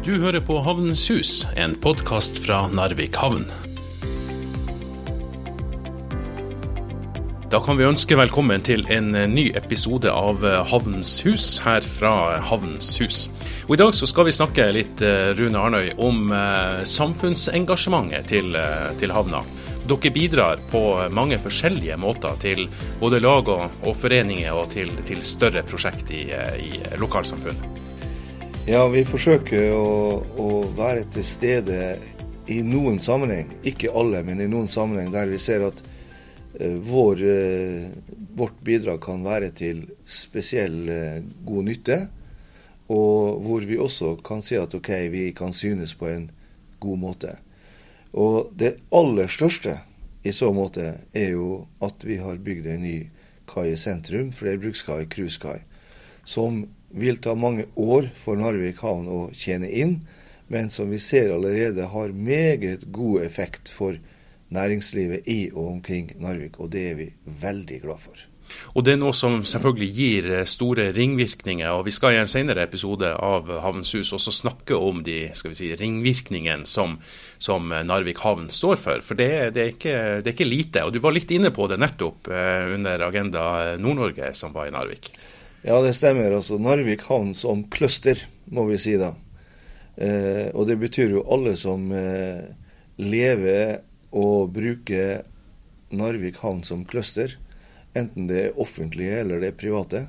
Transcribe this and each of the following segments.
Du hører på Havnens Hus, en podkast fra Narvik havn. Da kan vi ønske velkommen til en ny episode av Havnens hus her fra Havnens hus. Og I dag så skal vi snakke litt, eh, Rune Arnøy, om eh, samfunnsengasjementet til, eh, til havna. Dere bidrar på mange forskjellige måter til både lag og, og foreninger og til, til større prosjekt i, i lokalsamfunnet. Ja, vi forsøker å, å, være til stede i noen sammenheng, ikke alle, men i noen sammenheng der vi ser at uh, vår, uh, vårt bidrag kan være til spesiell uh, god nytte. Og hvor vi også kan si at OK, vi kan synes på en god måte. Og det aller største i så måte er jo at vi har bygd en ny kai i sentrum, flerbrukskai, cruisekai, som vil ta mange år for Narvik havn å tjene inn, men som vi ser allerede har meget god effekt for næringslivet i og omkring Narvik, og det er vi veldig glad for. Og Det er noe som selvfølgelig gir eh, store ringvirkninger. og Vi skal i en senere episode av Havnshus også snakke om de si, ringvirkningene som, som Narvik havn står for. For det, det, er ikke, det, er ikke, lite. og Du var litt inne på det nettopp eh, under Agenda Nord-Norge som var i Narvik. Ja, det stemmer. altså Narvik havn som cluster, må vi si da. Eh, og det betyr jo alle som eh, lever og bruker Narvik havn som cluster enten det er offentlige eller det er private,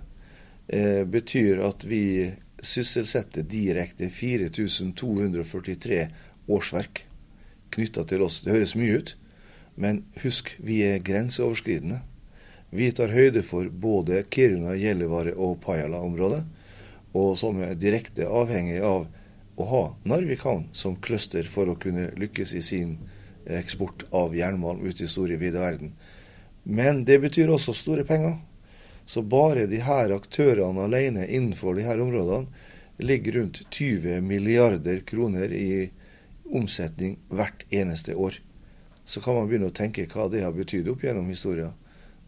eh, betyr at vi sysselsetter direkte 4243 årsverk knytta til oss. Det høres mye ut, men husk, vi er grenseoverskridende. Vi tar høyde for både Kiruna, Gjellivare og Pajala-området, og som er direkte avhengig av å ha Narvik havn som cluster for å kunne lykkes i sin eksport av jernmalm ut i store, vide verden. Men det betyr også store penger. Så bare de her aktørene alene innenfor de her områdene ligger rundt 20 milliarder kroner i omsetning hvert eneste år. Så kan man begynne å tenke hva det har betydd opp gjennom historien.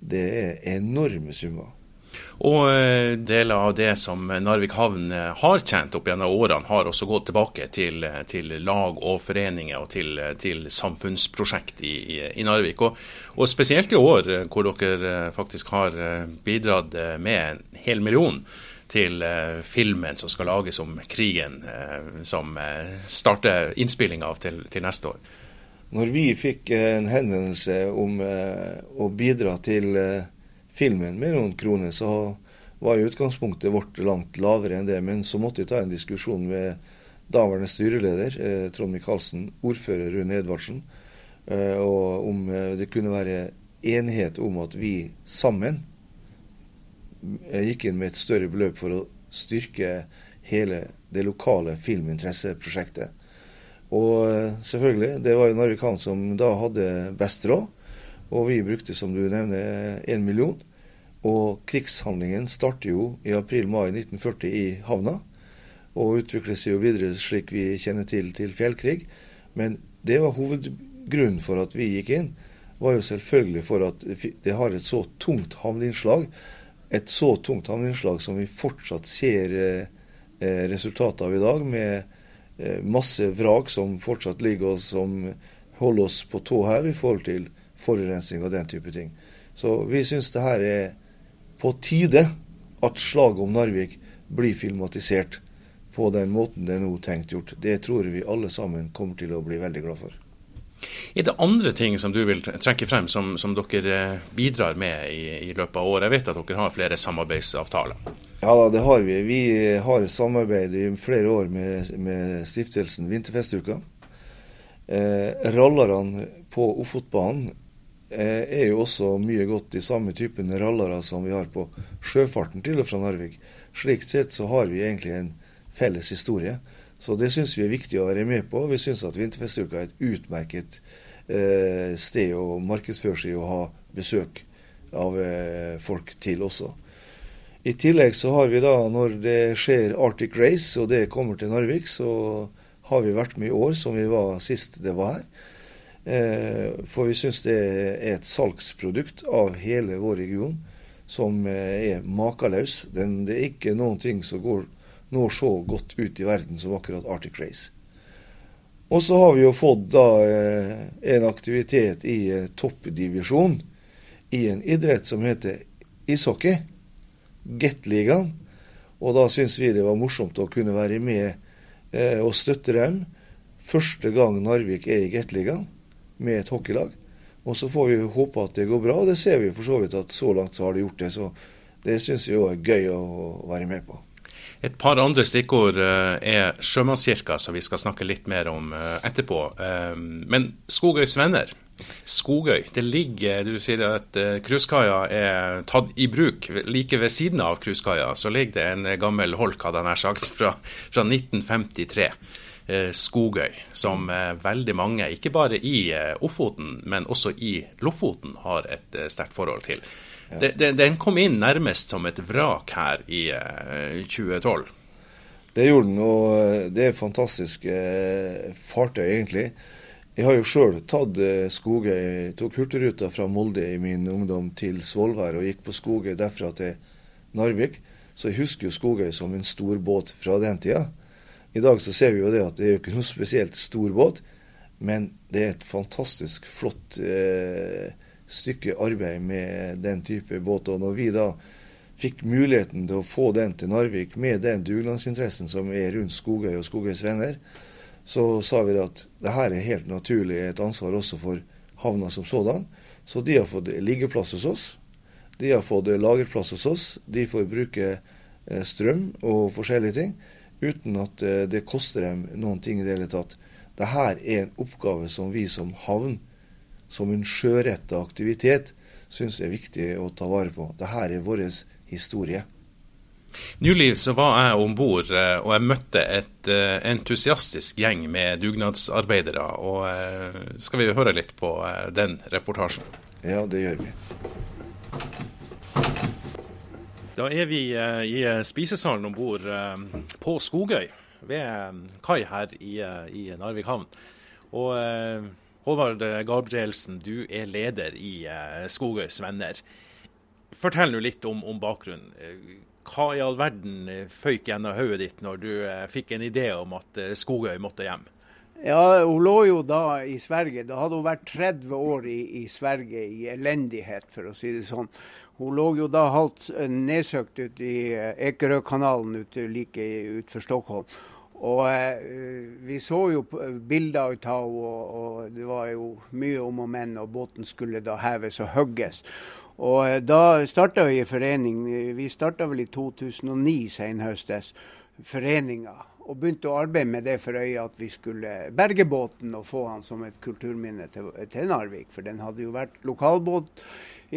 Det er enorme summer. Og eh, deler av det som Narvik havn eh, har tjent opp gjennom årene, har også gått tilbake til, eh, til lag og foreninger og til, til samfunnsprosjekt i, i Narvik. Og, og, spesielt i år, hvor dere faktisk har bidratt med en hel million til filmen som skal lages om krigen, som starter innspillinga av til, til neste år. Når vi fikk en henvendelse om å bidra til filmen med noen kroner, så var utgangspunktet vårt langt lavere enn det. Men så måtte vi ta en diskusjon med daværende styreleder eh, Trond Micaelsen, ordfører Rune Edvardsen, eh, og om eh, det kunne være enighet om at vi sammen eh, gikk inn med et større beløp for å styrke hele det lokale filminteresseprosjektet. Og eh, selvfølgelig, det var jo Narvik Havn som da hadde best råd. Og vi brukte, som du nevner, én million. Og krigshandlingen starter jo i april-mai 1940 i havna, og utvikler seg jo videre slik vi kjenner til til fjellkrig. Men det var hovedgrunnen for at vi gikk inn, var jo selvfølgelig for at det har et så tungt havneinnslag. Et så tungt havneinnslag som vi fortsatt ser eh, eh, resultatet av i dag, med masse vrak som fortsatt ligger og som holder oss på tå her i forhold til forurensning og den type ting. Så vi syns det her er på tide at slaget om Narvik blir filmatisert på den måten det er nå tenkt gjort. Det tror vi alle sammen kommer til å bli veldig glad for. Er det andre ting som du vil trekke frem som, som dere eh, bidrar med i, i, løpet av året? Jeg vet at dere har flere samarbeidsavtaler? Ja, det har vi. Vi har samarbeid i flere år med, med stiftelsen Vinterfestuka. Eh, rallerne på Ofotbanen Eh, er jo også mye godt i samme typen rallere som vi har på sjøfarten til og fra Narvik. Slik sett så har vi egentlig en felles historie. Så det syns vi er viktig å være med på. Vi syns at Vinterfestuka er et utmerket eh, sted å markedsføre seg og ha besøk av eh, folk til også. I tillegg så har vi da, når det skjer Arctic Race, og det kommer til Narvik, så har vi vært med i år som vi var sist det var her. Eh, for vi syns det er et salgsprodukt av hele vår region som eh, er makeløs. Det er ikke noen ting som går når så godt ut i verden som akkurat Arctic Race. Og så har vi jo fått da eh, en aktivitet i toppdivisjon i en idrett som heter ishockey, Gateligaen. Og da syntes vi det var morsomt å kunne være med eh, og støtte dem. Første gang Narvik er i Gateligaen med et hockeylag. Og så får vi håpe at det går bra, og det ser vi for så vidt at så langt så har det gjort det. Så det syns vi òg er gøy å være med på. Et par andre stikkord eh, er Sjømannskirka, som vi skal snakke litt mer om eh, etterpå. Eh, men Skogøys venner. Skogøy. Det ligger Du sier at cruisekaia er tatt i bruk. Like ved siden av cruisekaia så ligger det en gammel holk, hadde jeg nær sagt, fra, fra 1953. Skogøy, som veldig mange, ikke bare i Ofoten, men også i Lofoten, har et sterkt forhold til. Den, den kom inn nærmest som et vrak her i 2012. Eh, det gjorde den, og eh, det er fantastisk eh, fartøy, egentlig. Jeg har jo sjøl tatt eh, Skogøy. Tok Hurtigruta fra Molde i min ungdom til Svolvær og gikk på Skogøy derfra til Narvik. Så jeg husker jo Skogøy som en stor båt fra den tida. I dag så ser vi jo det at det er jo ikke noe spesielt stor båt, men det er et fantastisk flott eh, stykke arbeid med den type båt. Og når vi da fikk muligheten til å få den til Narvik med den dugnadsinteressen som er rundt Skogøy og Skogøys venner, så sa vi at det her er helt naturlig et ansvar også for havna som sådan. Så de har fått liggeplass hos oss. De har fått lagerplass hos oss. De får bruke eh, strøm og forskjellige ting uten at eh, det koster dem noen ting i det hele tatt. Det her er en oppgave som vi som havn som en sjøretta aktivitet, syns er viktig å ta vare på. Dette er vår historie. Nylig så var jeg om bord eh, og jeg møtte et uh, entusiastisk gjeng med dugnadsarbeidere. og uh, Skal vi høre litt på den reportasjen? Ja, det gjør vi. Da er vi i spisesalen om bord på Skogøy, ved kai her i, i Narvik havn. Og Håvard Gabrielsen, du er leder i eh, Skogøys venner. Fortell nå litt om, om, bakgrunnen. Hva i all verden eh, føyk gjennom hodet ditt når du eh, fikk en idé om at Skogøy måtte hjem? Ja, Hun lå jo da i Sverige. Da hadde hun vært 30 år i, i Sverige i elendighet, for å si det sånn. Hun lå jo da halvt nedsøkt ute i Ekerøkanalen ute like utenfor Stockholm. Og eh, vi så jo bilder ut av henne, og, og, det var jo mye om og men, og båten skulle da heves og hugges. Og eh, da starta vi forening. Vi starta vel i 2009 senhøstes, foreninga. Og begynte å arbeide med det for øye at vi skulle berge båten og få han som et kulturminne til, til Narvik. For den hadde jo vært lokalbåt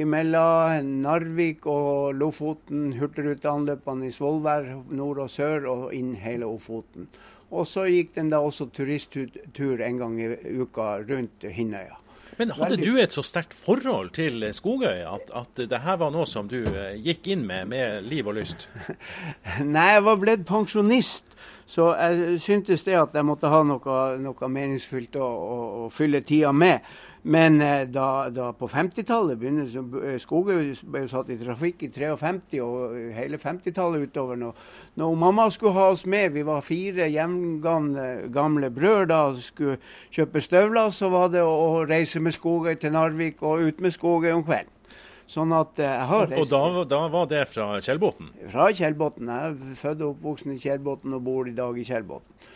mellom Narvik og Lofoten, hurtigruteanløpene i Svolvær nord og sør, og inn hele Ofoten. Og så gikk den da også turisttur en gang i uka rundt Hinnøya. Men hadde du et så sterkt forhold til Skogøy at, at det her var noe som du eh, gikk inn med med liv og lyst? Nei, jeg var blitt pensjonist. Så jeg syntes det at jeg måtte ha noe, noe meningsfylt å, å, å fylle tida med. Men eh, da, da, på 50-tallet eh, Skogøy ble jo satt i trafikk i 53 og hele 50-tallet utover. Når, når, mamma skulle ha oss med, vi var fire jevngamle gamle brødre da, og skulle kjøpe støvler, så var det å reise med Skogøy til Narvik og ut med Skogøy om kvelden. Sånn at eh, jeg har reist. Og da, da var det fra Kjellbotn? Fra Kjellbotn. Jeg er født og oppvokst i Kjellbotn og bor i dag i Kjellbotn.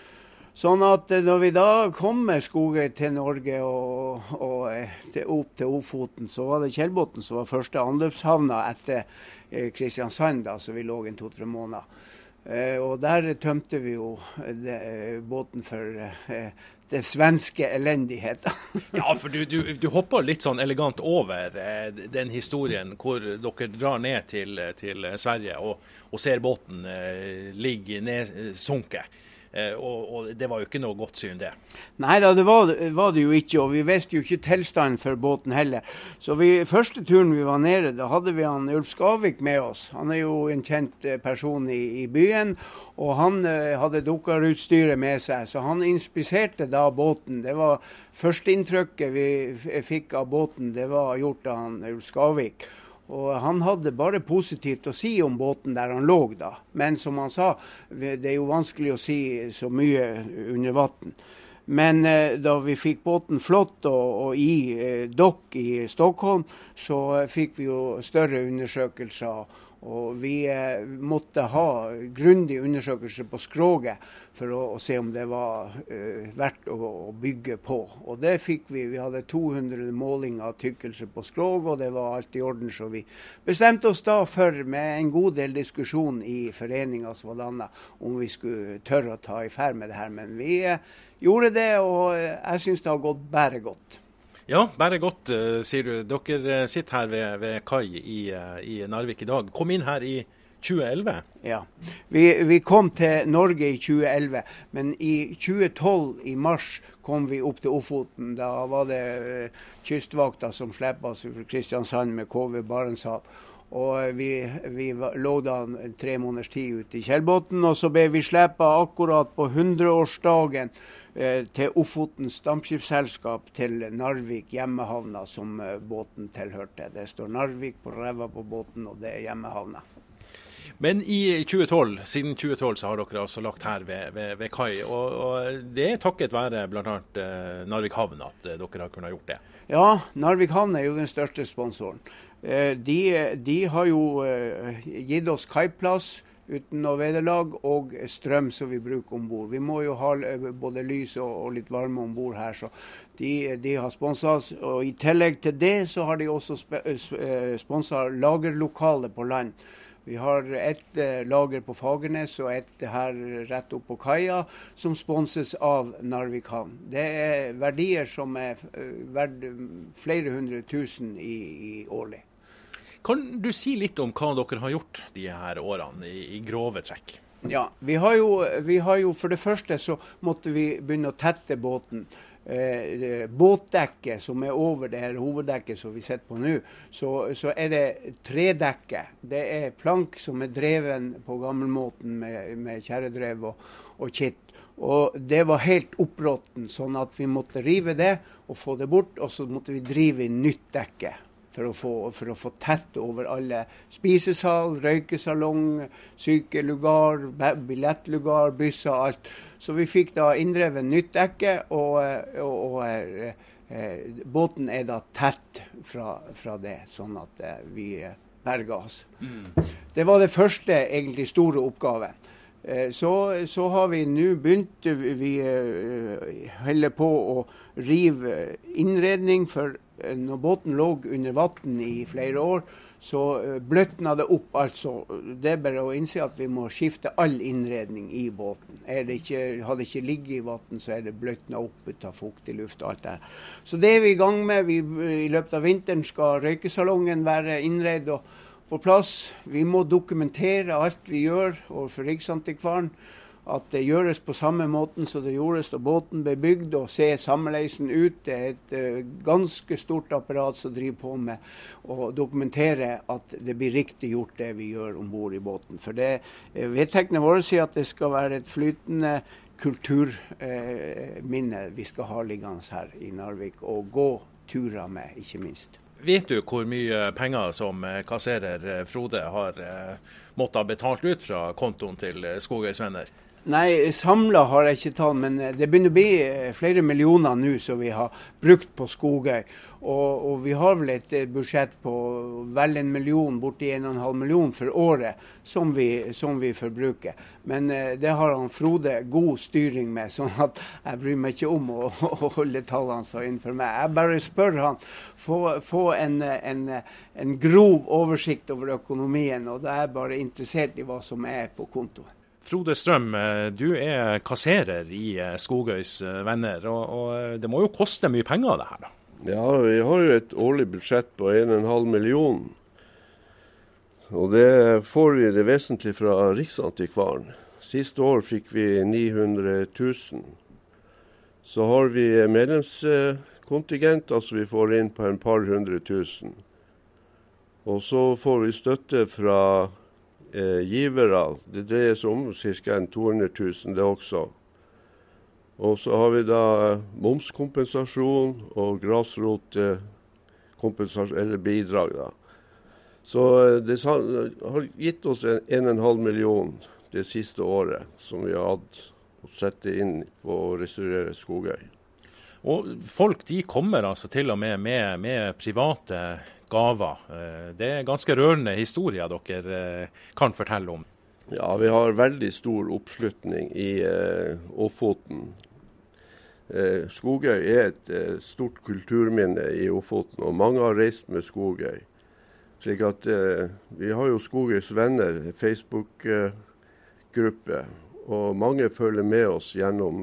Sånn at eh, når vi da kom med Skogøy til Norge og, og eh, til, opp til Ofoten, så var det Kjellbotn som var første anløpshavna etter eh, Kristiansand, da, så vi lå en to-tre måneder. Eh, og der tømte vi jo eh, båten for eh, det svenske elendigheten. ja, for du, du, du, hopper litt sånn elegant over den historien hvor dere drar ned til, til Sverige og, og ser båten ligge nedsunket. Eh, og, og, det var jo ikke noe godt syn, det. Nei da, det var, var, det jo ikke. Og vi visste jo ikke tilstanden for båten heller. Så vi, første turen vi var nede, da hadde vi han Ulf Skavik med oss. Han er jo en kjent eh, person i, i byen. Og han eh, hadde dukkerutstyret med seg, så han inspiserte da båten. Det var Førsteinntrykket vi fikk av båten, det var gjort av han Ulf Skavik. Og han hadde bare positivt å si om båten der han lå da. Men som han sa, det er jo vanskelig å si så mye under vann. Men eh, da vi fikk båten flott og, og i eh, dokk i Stockholm, så fikk vi jo større undersøkelser og vi eh, måtte ha grundig undersøkelse på skroget for å, å, se om det var eh, verdt å, å, bygge på. Og det fikk vi. Vi hadde 200 målinger av tykkelse på skrog, og det var alt i orden. Så vi bestemte oss da for, med en god del diskusjon i foreninga danna, om vi skulle tørre å ta i ferd med det her. Men vi eh, gjorde det, og eh, jeg syns det har gått bare godt. Ja, bare godt, uh, sier du. Dere eh, sitter her ved, ved kai i, uh, i, Narvik i dag. Kom inn her i 2011? Ja, vi, vi, kom til Norge i 2011. Men i 2012, i mars, kom vi opp til Ofoten. Da var det uh, Kystvakta som slapp oss fra Kristiansand med KV Barentshav. Og vi, vi, lå da tre måneders tid ute i Kjellbotn, og så ble vi sluppet akkurat på 100-årsdagen Eh, til Ofotens dampskipsselskap til Narvik, hjemmehavna som eh, båten tilhørte. Det står Narvik på ræva på båten, og det er hjemmehavna. Men i 2012, siden 2012 så har dere altså lagt her ved, ved, ved kai. Og, og, det er takket være bl.a. Eh, Narvik havn at dere har kunnet gjort det? Ja, Narvik havn er jo den største sponsoren. De, de har jo gitt oss kaiplass uten noe vederlag, og strøm som vi bruker om bord. Vi må jo ha eh, både lys og, og litt varme om bord her, så de, de har sponsa oss. Og I tillegg til det så har de også eh, sponsa lagerlokale på land. Vi har ett eh, lager på Fagernes og ett her rett opp på kaia, som sponses av Narvik havn. Det er verdier som er verdt flere hundre tusen i, i årlig. Kan du si litt om hva dere har gjort de her årene, i, i grove trekk? Ja, vi har, jo, vi har, jo, For det første så måtte vi begynne å tette båten. Eh, båtdekket som er over det her hoveddekket som vi sitter på nå, så, så, er det tredekket. Det er plank som er dreven på gammelmåten med, med kjerredrev og, og kitt. Og det var helt opprotten, sånn at vi måtte rive det og få det bort. Og så måtte vi drive inn nytt dekke for å, få, for å få tett over alle spisesal, røykesalong, sykelugar, billettlugar, busser, alt. Så vi fikk da inndrevet nytt dekke, og, og, og eh, eh, båten er da tett fra, fra, det, sånn at eh, vi berga oss. Mm. Det var det første egentlig store oppgaven. Så, så, har vi nå begynt Vi holder på å rive innredning for når båten lå under vann i flere år, så eh, bløtna det opp. altså. Det er bare å innse at vi må skifte all innredning i båten. Det ikke, har det ikke ligget i vann, så er det bløtna opp av fuktig luft og alt det Så det er vi i gang med. Vi, I løpet av vinteren skal røykesalongen være innredd og på plass. Vi må dokumentere alt vi gjør overfor Riksantikvaren at det gjøres på samme måten som det gjøres da båten ble bygd, og se samleisen ut. Det er et uh, ganske stort apparat som driver på med å dokumentere at det blir riktig gjort det vi gjør om bord i båten. For det uh, vedtektene våre sier at det skal være et flytende kulturminne uh, vi skal ha liggende her i Narvik, og gå turer med, ikke minst. Vet du hvor mye penger som kasserer Frode har måttet ha betalt ut fra kontoen til Skogøys venner? Nei, samla har jeg ikke tatt, men det begynner å bli eh, flere millioner nå som vi har brukt på Skogøy. Og, og, vi har vel et eh, budsjett på vel en million, borti en og en halv million for året som vi, som vi forbruker. Men eh, det har han Frode god styring med, sånn at jeg bryr meg ikke om å, å holde tallene så innenfor meg. Jeg bare spør han få, få en, en, en grov oversikt over økonomien, og da er jeg bare interessert i hva som er på kontoen. Frode Strøm, eh, du er kasserer i eh, Skogøys eh, venner. Og, og, det må jo koste mye penger det her, da? Ja, vi har jo et årlig budsjett på 1,5 million. Og det får vi det vesentlig fra Riksantikvaren. Siste år fikk vi 900 000. Så har vi medlemskontingent, altså vi får inn på en par hundre tusen. Og så får vi støtte fra eh, givere. Det dreier seg om ca. 200 000 det også. Og så har vi da eh, momskompensasjon og grasrotkompensasjon, eller bidrag, da. Så det har gitt oss en, en, en halv million det siste året som vi har hatt å sette inn på å restaurere Skogøy. Og Folk de kommer altså til og med med, med private gaver. Eh, det er ganske rørende historier dere eh, kan fortelle om. Ja, vi har veldig stor oppslutning i eh, Ofoten. Skogøy er et stort kulturminne i Ofoten, og mange har reist med Skogøy. Slik at Vi har jo Skogøys venner, Facebook-gruppe, og mange følger med oss gjennom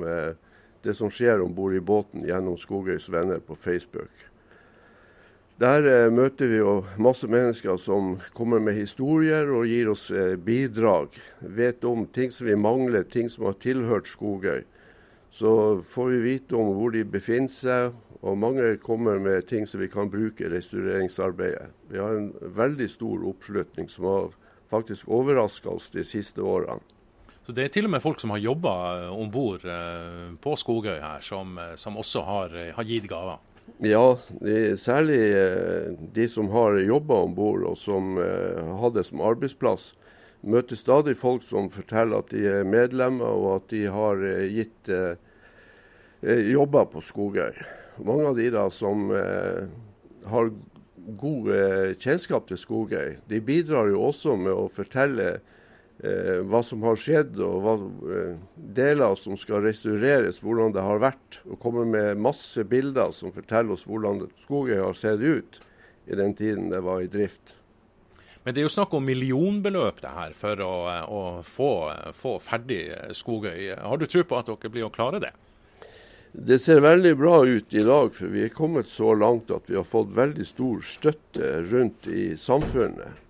det som skjer om bord i båten gjennom Skogøys venner på Facebook. Der eh, møter vi jo masse mennesker som kommer med historier og gir oss eh, bidrag. Vet om ting som vi mangler, ting som har tilhørt Skogøy. Så får vi vite om hvor de befinner seg, og mange kommer med ting som vi kan bruke i restaureringsarbeidet. Vi har en veldig stor oppslutning som har faktisk overraska oss de siste årene. Så Det er til og med folk som har jobba eh, om bord på Skogøy her, som, som også har, har gitt gaver? Ja, særlig eh, de som har jobba om bord og som eh, har det som arbeidsplass. Møter stadig folk som forteller at de er medlemmer og at de har eh, gitt jobber på Skogøy. Mange av de da som har god kjennskap til Skogøy, de bidrar jo også med å fortelle eh, hva som har skjedd og hva, eh, deler som skal restaureres, hvordan det har vært. Og kommer med masse bilder som forteller oss hvordan Skogøy har sett ut i den tiden det var i drift. Men det er jo snakk om millionbeløp det her for å, å få, få, ferdig Skogøy. Har du tro på at dere blir å klare det? Det ser veldig bra ut i dag, for vi er kommet så langt at vi har fått veldig stor støtte rundt i samfunnet.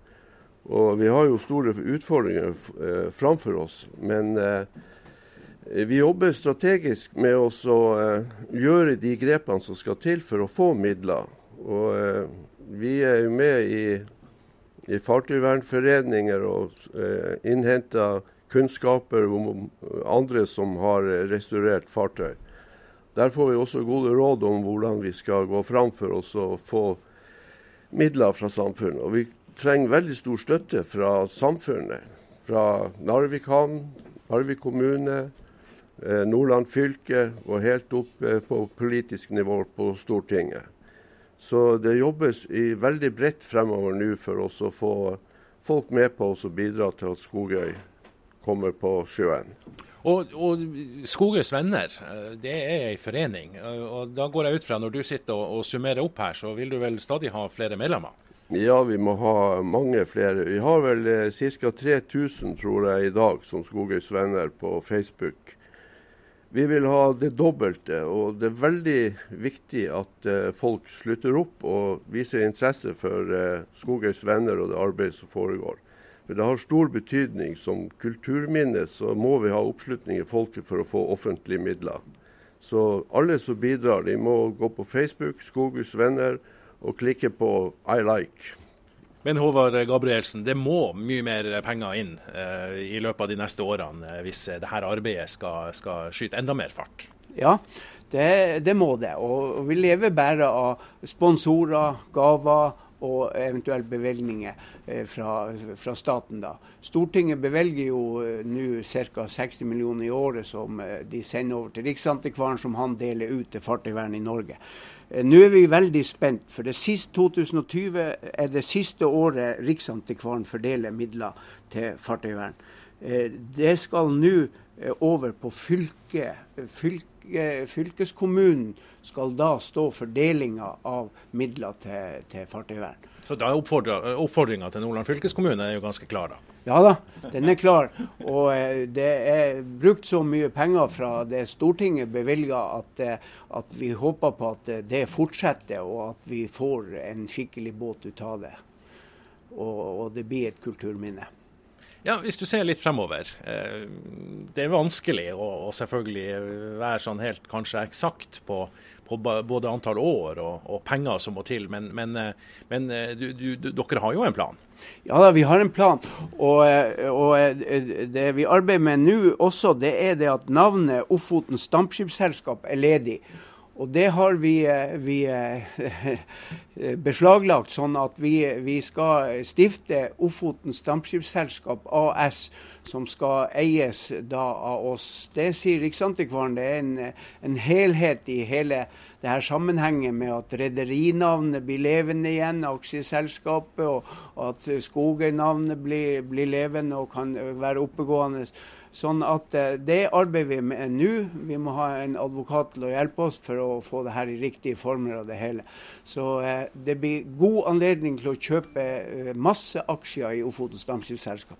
Og vi har jo store utfordringer eh, framfor oss. Men eh, vi jobber strategisk med å eh, gjøre de grepene som skal til for å få midler. Og vi er jo med i, i fartøyvernforeninger og innhenter kunnskaper om andre som har restaurert fartøy. Der får vi også gode råd om hvordan vi skal gå fram for oss og få midler fra samfunnet. Og vi trenger veldig stor støtte fra samfunnet. Fra Narvik havn, Narvik kommune, eh, Nordland fylke og helt opp eh, på politisk nivå på Stortinget. Så det jobbes i veldig bredt fremover nå for oss å få folk med på oss og bidra til at Skogøy kommer på sjøen. Og, og Skogøys venner, eh, det er en forening. og Da går jeg ut fra når du sitter og, og summerer opp her, så vil du vel stadig ha flere medlemmer? Ja, vi må ha mange flere. Vi har vel eh, ca. 3000 tror jeg i dag som Skogøys venner på Facebook. Vi vil ha det dobbelte, og det er veldig viktig at eh, folk slutter opp og viser interesse for eh, Skogøys venner og det arbeidet som foregår. For Det har stor betydning. Som kulturminne så må vi ha oppslutning i folket for å få offentlige midler. Så alle som bidrar, de må gå på Facebook, Skogøys venner og klikke på 'I like'. Men Håvard Gabrielsen, det må mye mer penger inn eh, i løpet av de neste årene eh, hvis eh, dette arbeidet skal, skal, skyte enda mer fart? Ja, det, det må det. Og, vi lever bare av sponsorer, gaver og eventuelt bevilgninger eh, fra, fra, staten. da. Stortinget bevelger jo nå ca. 60 millioner i året som de sender over til Riksantikvaren, som han deler ut til fartøyvern i Norge. Eh, nå er vi veldig spent, for det siste 2020 er det siste året Riksantikvaren fordeler midler til fartøyvern. Eh, det skal nå eh, over på fylket. Fylke, fylkeskommunen skal da stå for delinga av midler til, til fartøyvern. Så da oppfordringa til Nordland fylkeskommune er jo ganske klar, da? Ja da, den er klar. Og eh, det er brukt så mye penger fra det Stortinget bevilga at, eh, at, vi håper på at eh, det fortsetter, og at vi får en skikkelig båt ut av det. Og, og det blir et kulturminne. Ja, Hvis du ser litt fremover. Det er vanskelig å, selvfølgelig være sånn helt kanskje eksakt på på både antall år og, og penger som må til. Men, men, eh, men eh, du, du, dere har jo en plan? Ja da, vi har en plan. Og, eh, og det vi arbeider med nå også, det er det at navnet Ofoten Stampskipsselskap er ledig. Og det har vi, eh, vi beslaglagt, sånn at vi, vi, skal stifte Ofotens Dampskipsselskap AS, som skal eies da av oss. Det sier Riksantikvaren. Det er en, en helhet i hele det her sammenhengen med at rederinavnet blir levende igjen, aksjeselskapet, og at Skogøy-navnet blir, blir, levende og kan være oppegående. Sånn at eh, Det arbeider vi med nå. Vi må ha en advokat til å hjelpe oss for å få det her i riktige former. av det hele. Så eh, det blir god anledning til å kjøpe eh, masse aksjer i Ofotens Dampskipsselskap.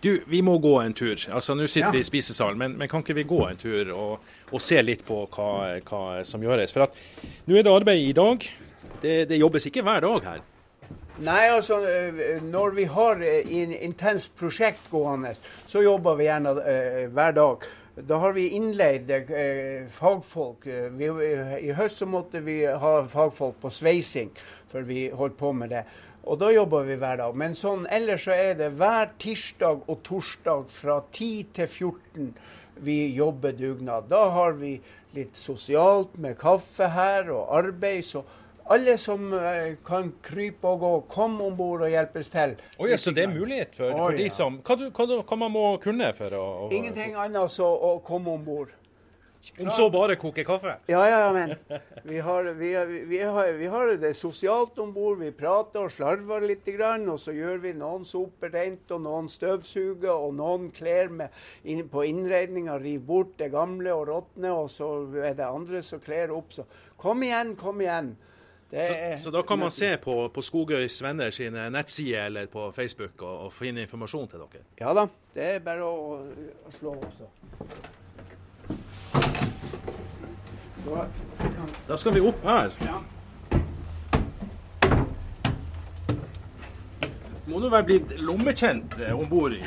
Du, vi må gå en tur. Altså, Nå sitter ja. vi i spisesalen, men, men, kan ikke vi gå en tur og, og se litt på hva, hva, som gjøres? For at nå er det arbeid i dag. Det, det, jobbes ikke hver dag her. Nei, altså når vi har en intenst prosjekt gående, så jobber vi gjerne uh, hver dag. Da har vi innleid uh, fagfolk. Vi, I høst så måtte vi ha fagfolk på sveising, for vi holdt på med det. Og da jobber vi hver dag. Men sånn ellers så er det hver tirsdag og torsdag fra 10 til 14 vi jobber dugnad. Da har vi litt sosialt med kaffe her og arbeid. Så alle som uh, kan krype og gå, kom om bord og hjelpes til. Oh, ja, så det er mulighet for, for oh, ja. de som hva, du, hva, hva, man må kunne for å, å Ingenting annet enn å komme om bord. Om så bare koke kaffe? Ja, ja, ja men vi har, vi, vi har, vi har det sosialt om bord. Vi prater og slarver litt. Og så gjør vi noen soper rent, og noen støvsuger, og noen kler inn, på innredninga, river bort det gamle og råtne, og så er det andre som kler opp. Så kom igjen, kom igjen. Så, så, da kan man se på, på Skogøys venner sine nettsider eller på Facebook og, og finne informasjon til dere? Ja da, det er bare å, å slå også. Da skal vi opp her. Må du være blitt lommekjent eh, om bord i,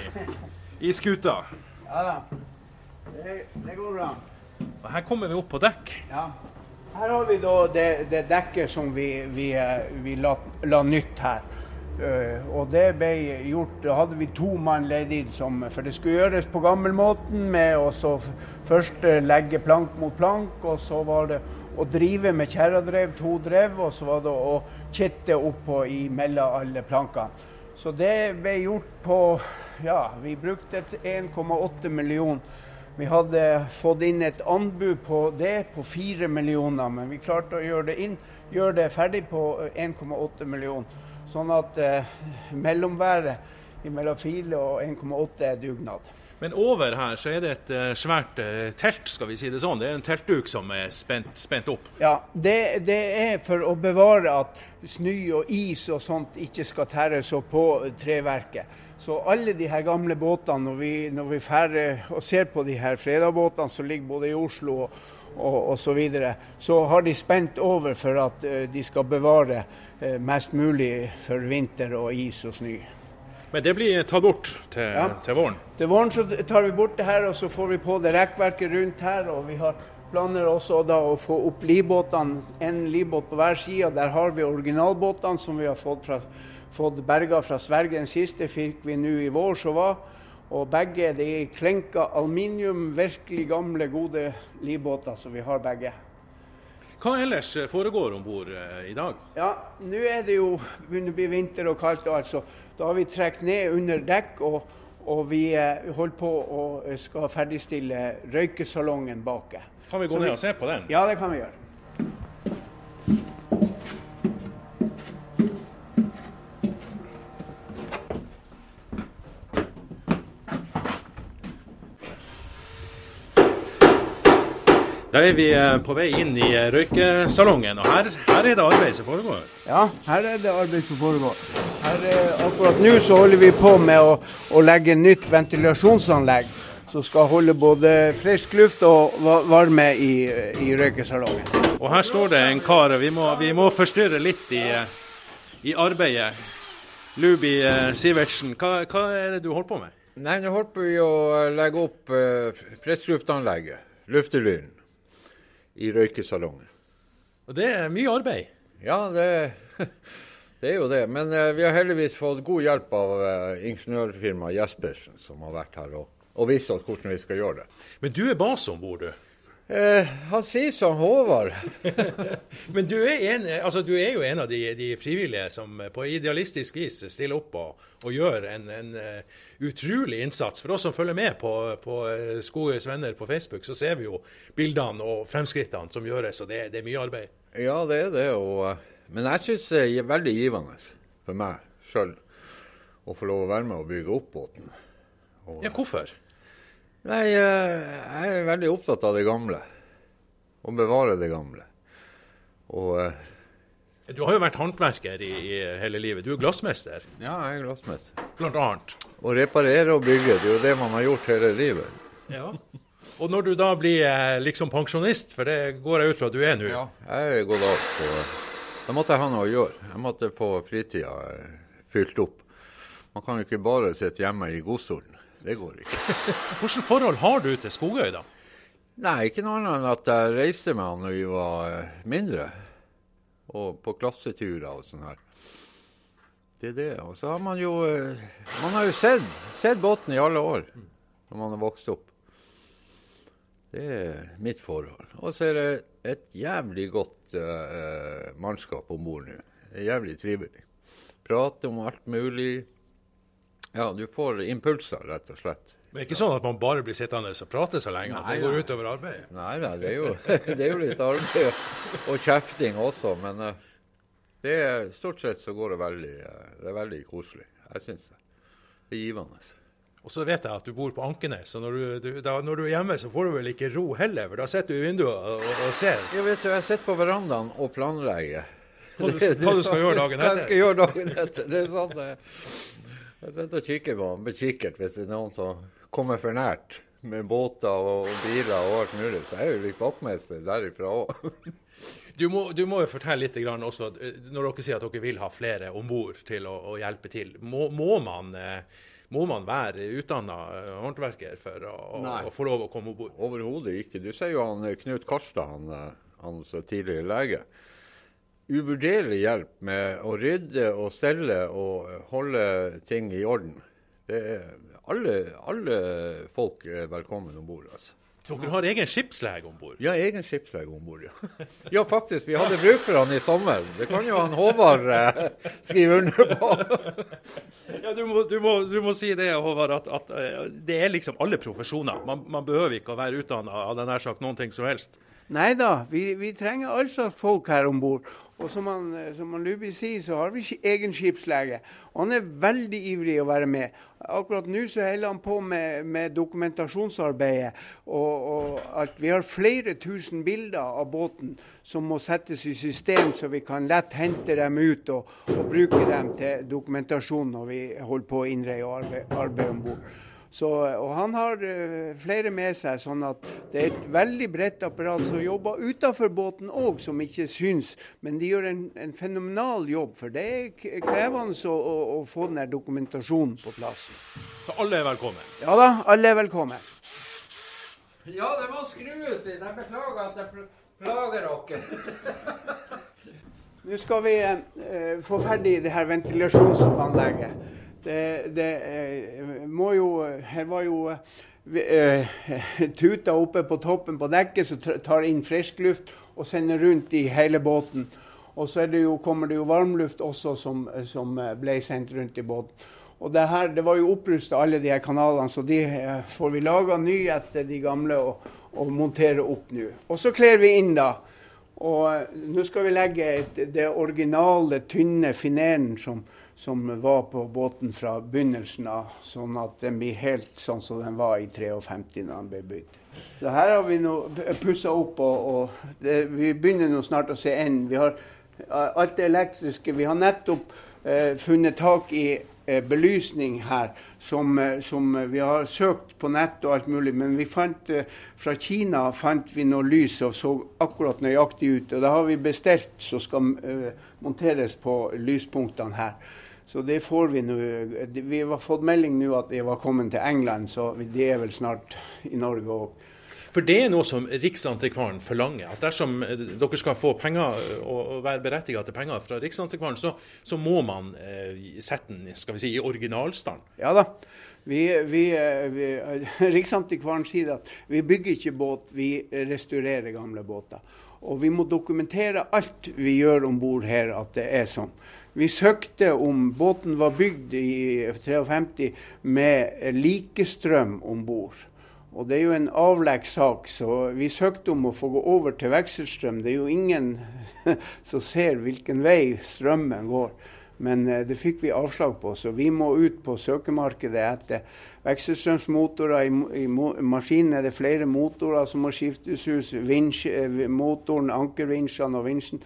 i skuta? Ja da. Det, det, går bra. Og her kommer vi opp på dekk. Ja. Her har vi da det, det dekket som vi, vi, eh, vi la, la nytt her. Uh, og det ble gjort Da hadde vi to mann leid inn, som, for det skulle gjøres på gammelmåten med å først uh, legge plank mot plank, og så var det å drive med kjerradrev, to drev, og så var det å kitte oppå imellom alle plankene. Så det ble gjort på Ja, vi brukte 1,8 millioner. Vi hadde fått inn et anbud på det på 4 millioner, men vi klarte å gjøre det, inn, gjøre det ferdig på 1,8 millioner. Sånn at eh, mellomværet mellom 4 og 1,8 er dugnad. Men over her så er det et uh, svært uh, telt, skal vi si det sånn. Det er en teltduk som er spent, spent opp. Ja, det, det, er for å bevare at snø og is og sånt ikke skal tæres opp på treverket. Så alle de her gamle båtene, når vi, når vi færre og ser på de her fredagbåtene som ligger både i Oslo og, og, og så, videre, så har de spent over for at uh, de skal bevare Eh, mest mulig for vinter og is og snø. Men det blir tatt bort til, ja. til, våren? Til våren så tar vi bort det her, og så får vi på det rekkverket rundt her. og vi har planer også da å få opp livbåtene, en livbåt på hver side. Der har vi originalbåtene som vi har fått, fra, fått berga fra Sverige. Den siste fikk vi nå i vår som var. Og begge de er klenka aluminium, virkelig gamle, gode livbåter, så vi har begge. Hva ellers foregår om bord eh, i dag? Ja, Nå er det jo begynner å bli vinter og kaldt. altså. Da har vi trukket ned under dekk, og, og vi eh, holder på å eh, skal ferdigstille røykesalongen bak. Kan vi gå Så ned vi, og se på den? Ja, det kan vi gjøre. Da er vi eh, på vei inn i eh, røykesalongen, og her, her, er det arbeid som foregår? Ja, her er det arbeid som foregår. Her, eh, akkurat nå så holder vi på med å, å legge nytt ventilasjonsanlegg som skal holde både frisk luft og varme i, i røykesalongen. Og her står det en kar, og vi må, vi må forstyrre litt i, i arbeidet. Lubi Sivertsen, hva, hva, er det du holder på med? Nei, Nå holder vi å legge opp eh, friskluftanlegget, luftelyren i røykesalongen. Og Det er mye arbeid? Ja, det, det er jo det. Men eh, vi har heldigvis fått god hjelp av eh, ingeniørfirmaet Jespersen, som har vært her og, og vist oss hvordan vi skal gjøre det. Men du er base om bord, du? Eh, han sier som Håvard. Men du er, en, altså, du er, jo en av de, de, frivillige som på idealistisk vis stiller opp og, og gjør en, en uh, utrolig innsats. For oss som følger med på, på uh, Skogøys venner på Facebook, så ser vi jo bildene og fremskrittene som gjøres, og det, det er mye arbeid. Ja, det er det. Og, uh, men jeg syns det er veldig givende for meg sjøl å få lov å være med og bygge opp båten. Og, ja, hvorfor? Nei, eh, jeg er veldig opptatt av det gamle. Å bevare det gamle. Og eh, Du har jo vært håndverker i, i, hele livet. Du er glassmester? Ja, jeg er glassmester. Blant annet? Å reparere og bygge, det er jo det man har gjort hele livet. Ja. Og når du da blir eh, liksom pensjonist, for det går jeg ut fra at du er nå? Ja, jeg er gått av. Så da måtte jeg ha noe å gjøre. Jeg måtte få fritida fylt opp. Man kan jo ikke bare sitte hjemme i godstolen. Det går ikke. Hvilket forhold har du til Skogøy, da? Nei, ikke noe annet enn at jeg reiste med han når vi var eh, mindre. Og på klasseturer og sånn her. Det er det. Og så har man jo eh, Man har jo sett, sett båten i alle år når man har vokst opp. Det er mitt forhold. Og så er det et jævlig godt uh, mannskap om bord nå. Jævlig trivelig. Prate om alt mulig. Ja, du får impulser, rett og slett. Men det er ikke sånn at man bare blir sittende og prate så lenge at det går utover arbeidet? Nei, nei det, er jo, det, er jo, litt arbeid og kjefting også. Men uh, det er, stort sett så går det veldig, uh, det er veldig koselig. Jeg syns det. Det er givende. Og så vet jeg at du bor på Ankenes, så når du, du, da, når du, er hjemme, så får du vel ikke ro heller, for da sitter du i vinduet og, og, ser? Ja, vet du, jeg sitter på verandaen og planlegger. Hva du, hva du skal gjøre dagen etter? Hva jeg skal gjøre dagen etter. Det er sånn, jeg sitter og kikker på med kikkert hvis det er noen som kommer for nært med båter og, og biler og alt mulig. Så jeg er jo vaktmester derifra òg. Du må, du må, jo fortelle litt også, eh, når dere sier at dere vil ha flere om bord til å, å, hjelpe til. Må, må, man, eh, må man, være utdanna eh, håndverker for å, å, få lov å komme om bord? Overhodet ikke. Du ser jo han Knut Karstad, han, han tidligere lege uvurderlig hjelp med å rydde og stelle og holde ting i orden. Alle, alle folk er velkommen om bord. Altså. Dere har egen skipslege om bord? Ja, egen skipslege om bord. Ja. ja, faktisk. Vi hadde bruk for han i sommer. Det kan jo han Håvard eh, skrive under på. ja, du må, du, må, du må, si det, Håvard, at, at, eh, det er liksom alle profesjoner. Man, man behøver ikke å være utdanna av nær sagt noen ting som helst. Nei da, vi, vi trenger all slags folk her om bord. Og som han, som han Luby sier, så har vi ikke egen skipslege. Og han er veldig ivrig å være med. Akkurat nå så holder han på med, med dokumentasjonsarbeidet. Og, og, at vi har flere tusen bilder av båten som må settes i system, så vi kan lett hente dem ut og, og bruke dem til dokumentasjon når vi holder på å innreie og arbeide, arbeide om bord. Så, og han har uh, flere med seg, sånn at det er et veldig bredt apparat som jobber utenfor båten òg, som ikke syns. Men de gjør en, en, fenomenal jobb, for det er krevende å, å, å få den dokumentasjonen på plass. Så alle er velkommen? Ja da, alle er velkommen. Ja, det må skrues litt. Jeg beklager at jeg plager dere. Nå skal vi eh, få ferdig det her ventilasjonsanlegget. Det, det eh, må jo Her var jo uh, tuta oppe på toppen på dekket som tar inn frisk luft og sender rundt i hele båten. Og så det jo, kommer det jo varmluft også som, som, ble sendt rundt i båten. Og det, her, det var jo opprusta alle de her kanalene, så de får vi laga ny etter de gamle og, og montere opp nå. Og så kler vi inn, da. Og nå skal vi legge et, det originale, tynne fineren som, som var på båten fra begynnelsen av, sånn at den blir helt sånn som den var i 53 da den ble bygd. Så her har vi nå pussa opp, og, og det, vi begynner nå snart å se enden. Vi har alt det elektriske. Vi har nettopp eh, funnet tak i eh, belysning her, som, eh, som, vi har søkt på nett og alt mulig. Men vi fant eh, fra Kina fant vi noe lys og så akkurat nøyaktig ut. Og det har vi bestilt som skal eh, monteres på lyspunktene her. Så det får vi nå. Vi har fått melding nå at de var kommet til England, så de er vel snart i Norge òg. For det er noe som Riksantikvaren forlanger. At dersom dere skal få penger og være berettiget til penger fra Riksantikvaren, så, så må man eh, sette den skal vi si, i originalstand. Ja da. Vi, vi, vi, Riksantikvaren sier at vi bygger ikke båt, vi restaurerer gamle båter. Og vi må dokumentere alt vi gjør om bord her, at det er sånn. Vi søkte om båten var bygd i 53 med likestrøm om bord. Og det er jo en avlegg sak, så vi søkte om å få gå over til vekselstrøm. Det er jo ingen som ser hvilken vei strømmen går. Men eh, det fikk vi avslag på, så vi må ut på søkemarkedet etter vekselstrømsmotorer. I, i maskinen er det flere motorer som må skiftes ut. Vinsj, eh, motoren, ankervinsjene og vinsjen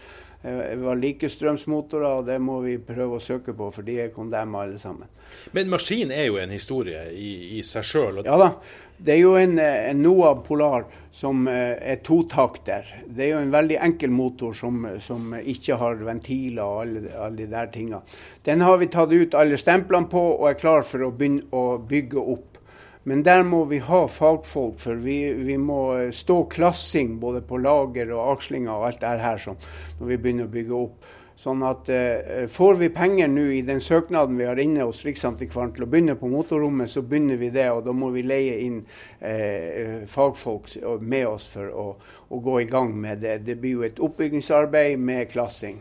eh, var likestrømsmotorer, og det må vi prøve å søke på, for de er kondemna alle sammen. Men maskin er jo en historie i, i seg sjøl? Ja da. Det er jo en, en Noah Polar som eh, er totakter. Det er jo en veldig enkel motor som, som ikke har ventiler og alle, alle, de der tingene. Den har vi tatt ut alle stemplene på og er klar for å begynne å bygge opp. Men der må vi ha fagfolk, for vi, vi må stå klassing både på lager og akslinger og alt det her sånn, når vi begynner å bygge opp. Sånn at eh, Får vi penger nå i den søknaden vi har inne hos Riksantikvaren til å begynne på motorrommet, så begynner vi det. Og da må vi leie inn eh, fagfolk med oss for å, å, gå i gang med det. Det blir jo et oppbyggingsarbeid med klassing.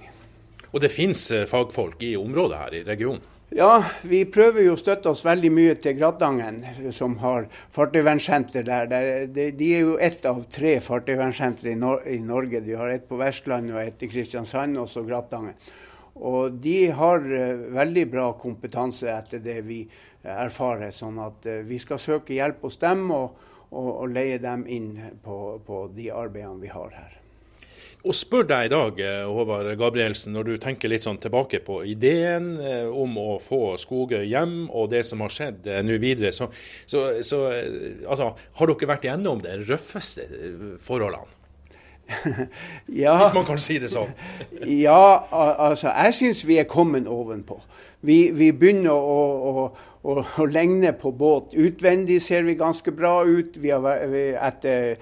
Og det finnes eh, fagfolk i området her i regionen? Ja, vi prøver jo å støtte oss veldig mye til Gratangen, som har fartøyvernsenter der. De, er jo ett av tre fartøyvernsentre i, Nor i, Norge. De har ett på Vestlandet og ett i Kristiansand, og så Gratangen. Og de har uh, veldig bra kompetanse etter det vi erfarer. Sånn at uh, vi skal søke hjelp hos dem og, og, og leie dem inn på, på de arbeidene vi har her. Og spør deg i dag, eh, Håvard Gabrielsen, når du tenker litt sånn tilbake på ideen eh, om å få Skogøy hjem og det som har skjedd eh, nå videre, så, så, så altså, har dere vært igjennom de røffeste forholdene? ja, Hvis man kan si det sånn. ja, altså jeg syns vi er kommet ovenpå. Vi, vi begynner å, å, å, å, legne på båt. Utvendig ser vi ganske bra ut. Vi har, etter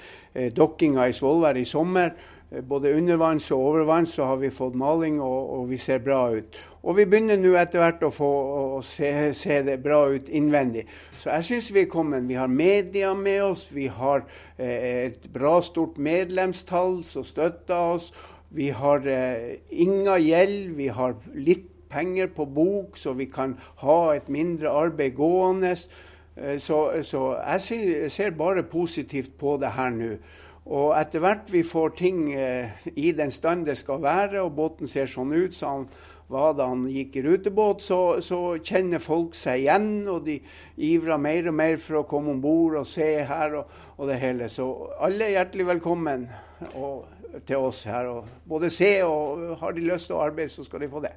dokkinga i Svolvær i sommer både undervanns og overvanns så har vi fått maling, og, og, vi ser bra ut. Og vi begynner nå etter hvert å få å se, se, det bra ut innvendig. Så jeg syns vi er kommet. Vi har media med oss, vi har eh, et bra stort medlemstall som støtter oss. Vi har eh, inga gjeld, vi har litt penger på bok, så vi kan ha et mindre arbeid gående. Eh, så, så jeg ser bare positivt på det her nå. Og etter hvert vi får ting eh, i den stand det skal være, og båten ser sånn ut så han var da han gikk i rutebåt, så, så, kjenner folk seg igjen, og de ivrer mer og mer for å komme om bord og se her og, og, det hele. Så alle er hjertelig velkommen og, til oss her. Og både se og har de lyst til å arbeide, så skal de få det.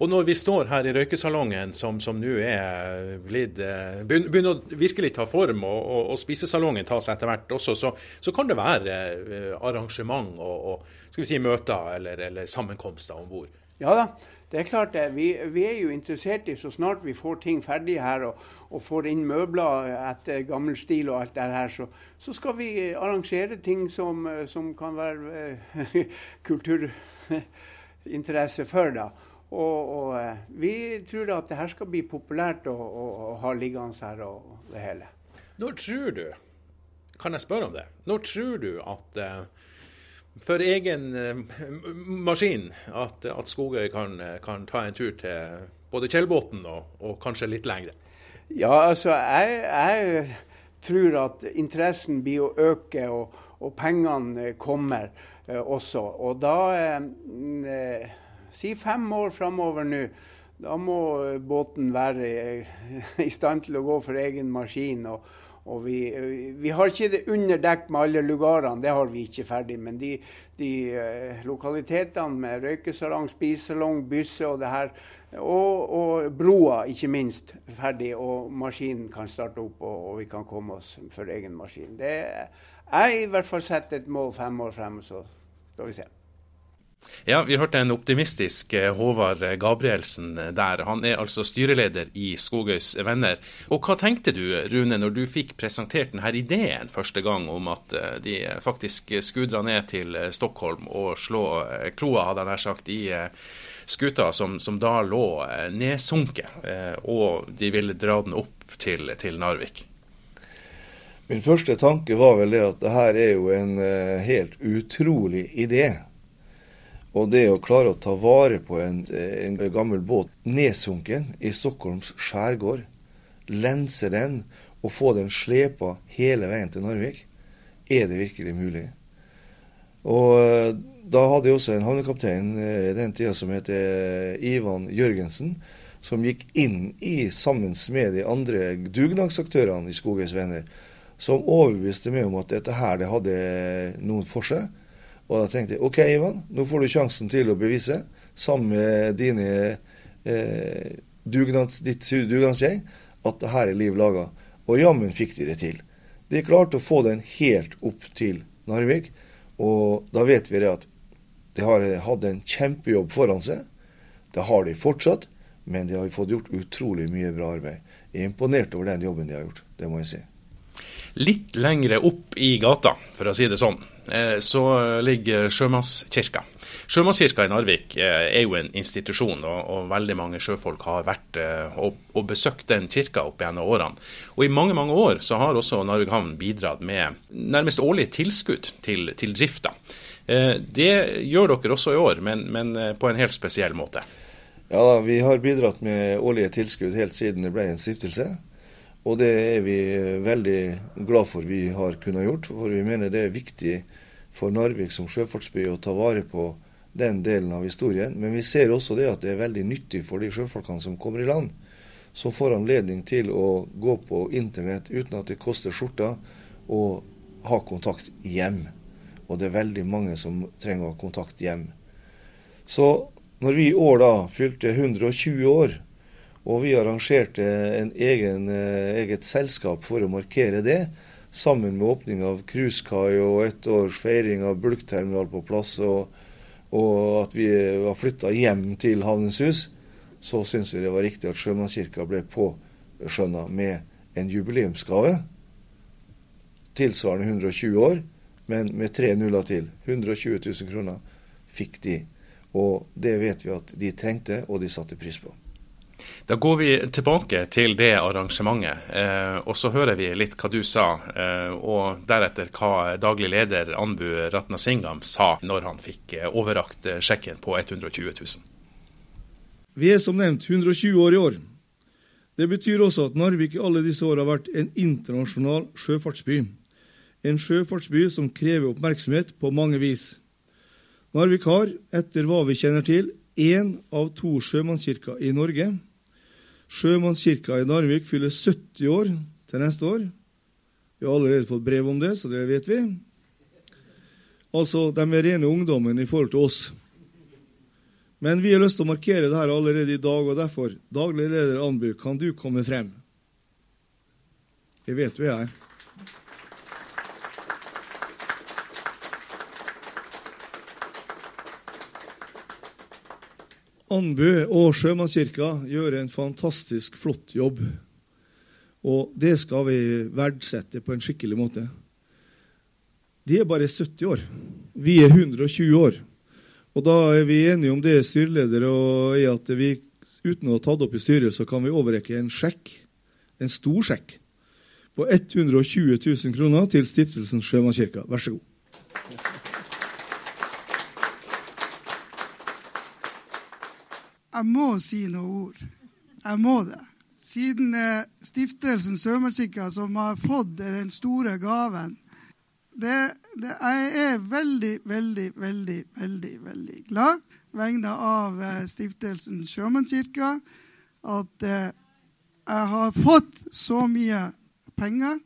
Og når vi står her i røykesalongen, som, som nå er blitt eh, Begynner å virkelig ta form, og, og, og spisesalongen tas etter hvert også, så, så kan det være eh, arrangement og, og skal vi si, møter eller, eller sammenkomster om bord. Ja da, det er klart det. Vi, vi, er jo interessert i så snart vi får ting ferdig her og, og får inn møbler etter gammel stil og alt det her, så, så skal vi arrangere ting som, som kan være eh, kulturinteresse for. da. Og, og, eh, vi tror at det her skal bli populært å, å, å ha liggende her og det hele. Når tror du, kan jeg spørre om det, når tror du at uh, for egen uh, maskin at, at Skogøy kan, kan, ta en tur til både Kjellbotn og, og, kanskje litt lengre? Ja, altså jeg, jeg, tror at interessen blir å øke og, og pengene kommer også. Og da Si fem år framover nå. Da må båten være i stand til å gå for egen maskin. og, og vi, vi, har ikke det underdekt med alle lugarene, det har vi ikke ferdig. Men de, de lokalitetene med røykesalong, spisesalong, bysse og det her, og, og, broa ikke minst, ferdig. Og maskinen kan starte opp, og, og vi kan komme oss for egen maskin. Det, jeg i hvert fall setter et mål fem år frem, så skal vi se. Ja, vi hørte en optimistisk eh, Håvard Gabrielsen der. Han er altså styreleder i Skogøys Venner. Og hva tenkte du, Rune, når du fikk presentert denne ideen første gang om at eh, de faktisk skulle ned til eh, Stockholm og slå kloa, hadde nær sagt, i skuta som, som, da lå nedsunket, og de ville dra den opp til, til Narvik? Min første tanke var vel det at det her er jo en helt utrolig idé. Og det å klare å ta vare på en, en gammel båt nedsunken i Stockholms skjærgård, lense den og få den slepa hele veien til Narvik, er det virkelig mulig? Og eh, da hadde jeg også en havnekaptein eh, i den tida som heter eh, Ivan Jørgensen, som gikk inn i sammen med de andre dugnadsaktørene i Skogøys Venner, som overbeviste meg om at dette her det hadde noen for seg. Og da tenkte jeg OK, Ivan, nå får du sjansen til å bevise, sammen med dine eh, dugnads, ditt dugnadsgjeng, at det her er liv laga. Og jammen fikk de det til. De klarte å få den helt opp til Narvik. Og da vet vi det at de har hatt en kjempejobb foran seg. Det har de fortsatt, men de har fått gjort utrolig mye bra arbeid. Jeg er imponert over den jobben de har gjort, det må jeg si. Litt lengre opp i gata, for å si det sånn, eh, så ligger Sjømannskirka. Sjømannskirka i Narvik eh, er jo en institusjon, og, veldig mange sjøfolk har vært eh, og, besøkt den kirka opp gjennom årene. Og I mange mange år så har også Narvik havn bidratt med nærmest årlige tilskudd til, til drifta. Det gjør dere også i år, men, men på en helt spesiell måte. Ja, vi har bidratt med årlige tilskudd helt siden det ble en stiftelse. Og det er vi veldig glad for vi har kunnet gjort, for vi mener det er viktig for Narvik som sjøfartsby å ta vare på den delen av historien. Men vi ser også det at det er veldig nyttig for de sjøfolkene som kommer i land, som får anledning til å gå på internett uten at det koster skjorta, og ha kontakt hjem. Og det er veldig mange som trenger å ha kontakt hjem. Så når vi i år da fylte 120 år, og vi arrangerte en egen, eh, eget selskap for å markere det, sammen med åpning av cruisekai og ett års feiring av bulkterminal på plass, og, og at vi var flytta hjem til Havnens Hus, så syns vi det var riktig at Sjømannskirka ble påskjønna med en jubileumsgave. Tilsvarende 120 år, men med tre nuller til. 120 000 kroner fikk de. Og det vet vi at de trengte, og de satte pris på. Da går vi tilbake til det arrangementet, eh, og så hører vi litt hva du sa, eh, og deretter hva daglig leder Anbu Ratnasingam sa når han fikk eh, overrakt sjekken på 120 000. Vi er som nevnt 120 år i år. Det betyr også at Narvik i alle disse år har vært en internasjonal sjøfartsby. En sjøfartsby som krever oppmerksomhet på mange vis. Narvik har, etter hva vi kjenner til, én av to sjømannskirker i Norge. Sjømannskirka i Narvik fyller 70 år til neste år. Vi har allerede fått brev om det, så det vet vi. Altså, de er rene ungdommen i forhold til oss. Men vi har lyst til å markere det her allerede i dag, og derfor, daglig leder Anbu, kan du komme frem? Jeg vet du er Anbø og Sjømannskirka gjør en fantastisk flott jobb. Og det skal vi verdsette på en skikkelig måte. De er bare 70 år. Vi er 120 år. Og da er vi enige om det, styreleder, og i at vi uten å ha tatt opp i styret, så kan vi overrekke en sjekk, en stor sjekk, på 120 000 kroner til Stiftelsen Sjømannskirka. Vær så god. Jeg må si noen ord. Jeg må det. Siden eh, stiftelsen Sørmannskirka som har fått den store gaven det, det, Jeg er veldig, veldig, veldig, veldig veldig glad vegne av eh, stiftelsen Sjømannskirka at eh, jeg har fått så mye penger,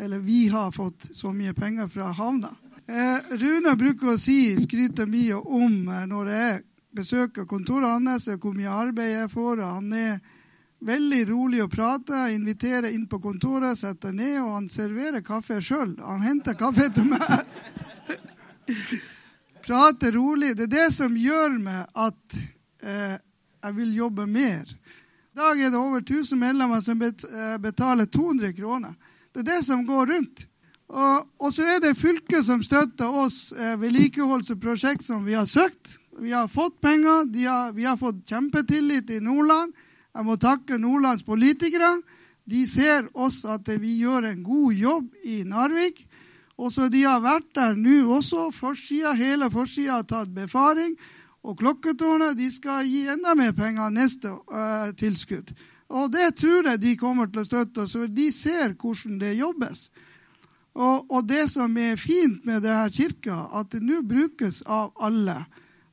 eller vi har fått så mye penger fra havna. Eh, Rune bruker å si, skryter mye om når er besøker kontoret hans, hvor mye arbeid jeg får. og Han er veldig rolig å prate. Jeg inviterer inn på kontoret, setter ned, og han serverer kaffe sjøl. Han henter kaffe til meg. Prater rolig. Det er det som gjør meg at eh, jeg vil jobbe mer. I dag er det over 1000 medlemmer som eh, betaler 200 kroner. Det er det som går rundt. Og, og så er det fylket som støtter oss eh, vedlikeholdsprosjekt som vi har søkt. Vi har fått penger. Har, vi har fått kjempetillit i Nordland. Jeg må takke Nordlands politikere. De ser også at vi gjør en god jobb i Narvik. Og De har vært der nå også. Forsida, hele forsida har tatt befaring. Og Klokketårnet de skal gi enda mer penger neste uh, tilskudd. Og det tror jeg de kommer til å støtte oss, for de ser hvordan det jobbes. Og, og, det som er fint med denne kirka, at det nå brukes av alle.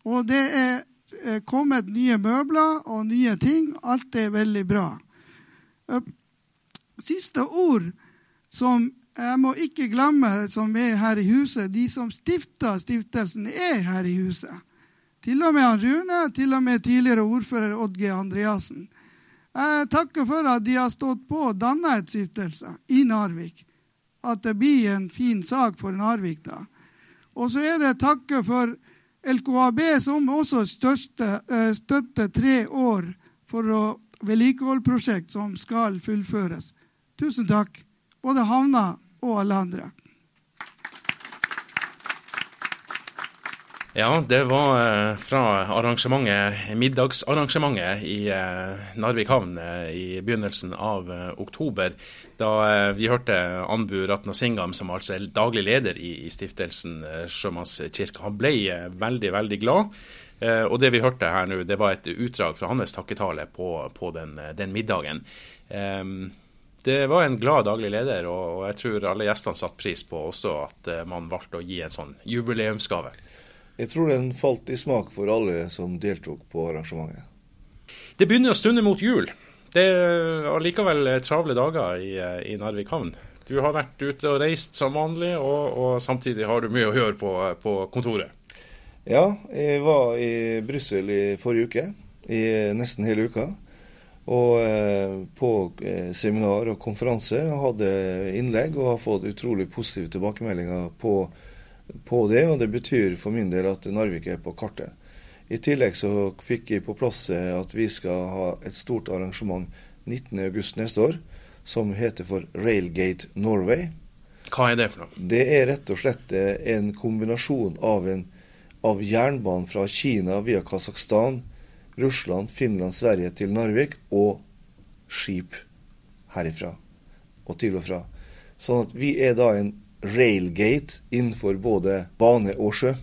Og det er kommet nye møbler og nye ting. Alt er veldig bra. Siste ord som jeg må ikke glemme, som er her i huset. De som stifta stiftelsen, er her i huset. Til og med Rune, til og med tidligere ordfører Odd G. Andreassen. Jeg takker for at de har stått på og danna et stiftelse i Narvik. At det blir en fin sak for Narvik da. Og så er det takke for LKAB, som også største, støtter tre år for å vedlikeholdsprosjekt som skal fullføres. Tusen takk, både havna og alle andre. Ja, det var fra arrangementet, middagsarrangementet i Narvik havn i begynnelsen av oktober. Da vi hørte Anbu Ratnasingam, som altså er daglig leder i, stiftelsen Sjømannskirka. Han ble veldig, veldig glad. Og det vi hørte her nå, det var et utdrag fra hans takketale på, på den, den, middagen. Det var en glad daglig leder, og jeg tror alle gjestene satte pris på også at man valgte å gi en sånn jubileumsgave. Jeg tror den falt i smak for alle som deltok på arrangementet. Det begynner å stunde mot jul. Det er allikevel travle dager i, i, Narvik havn. Du har vært ute og reist som vanlig, og, og samtidig har du mye å gjøre på, på, kontoret. Ja, jeg var i Brussel i forrige uke, i nesten hele uka. Og eh, på eh, seminar og konferanse hadde innlegg og har fått utrolig positive tilbakemeldinger på på det, og det betyr for min del at Narvik er på kartet. I tillegg så fikk jeg på plass at vi skal ha et stort arrangement 19.8 neste år, som heter for Railgate Norway. Hva er det for noe? Det er rett og slett en kombinasjon av, en, av jernbanen fra Kina via Kasakhstan, Russland, Finland, Sverige til Narvik, og skip herifra og til og fra. Sånn at vi er da en railgate innenfor både bane og sjø.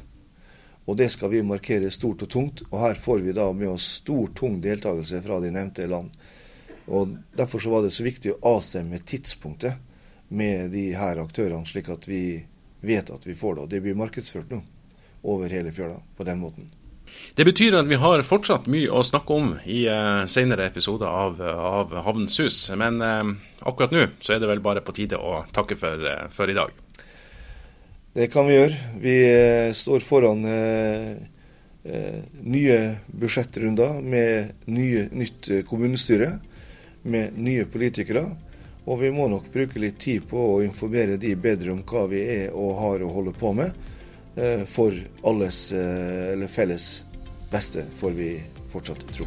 Og det skal vi markere stort og tungt. Og her får vi da med oss stor, tung deltakelse fra de nevnte land. Og Derfor så var det så viktig å avstemme tidspunktet med de her aktørene, slik at vi vet at vi får det. Og det blir markedsført nå over hele fjøla på den måten. Det betyr at vi har fortsatt mye å snakke om i uh, senere episoder av, av Havnens hus. Men uh, akkurat nå så er det vel bare på tide å takke for, uh, for i dag. Det kan vi gjøre. Vi eh, står foran eh, eh, nye budsjettrunder med nye, nytt kommunestyre, med nye politikere. Og vi må nok bruke litt tid på å informere de bedre om hva vi er og har å holde på med. For alles, eller felles beste, får vi fortsatt tro.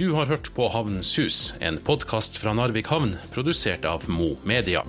Du har hørt på Havnens hus, en podkast fra Narvik havn, produsert av Mo Media.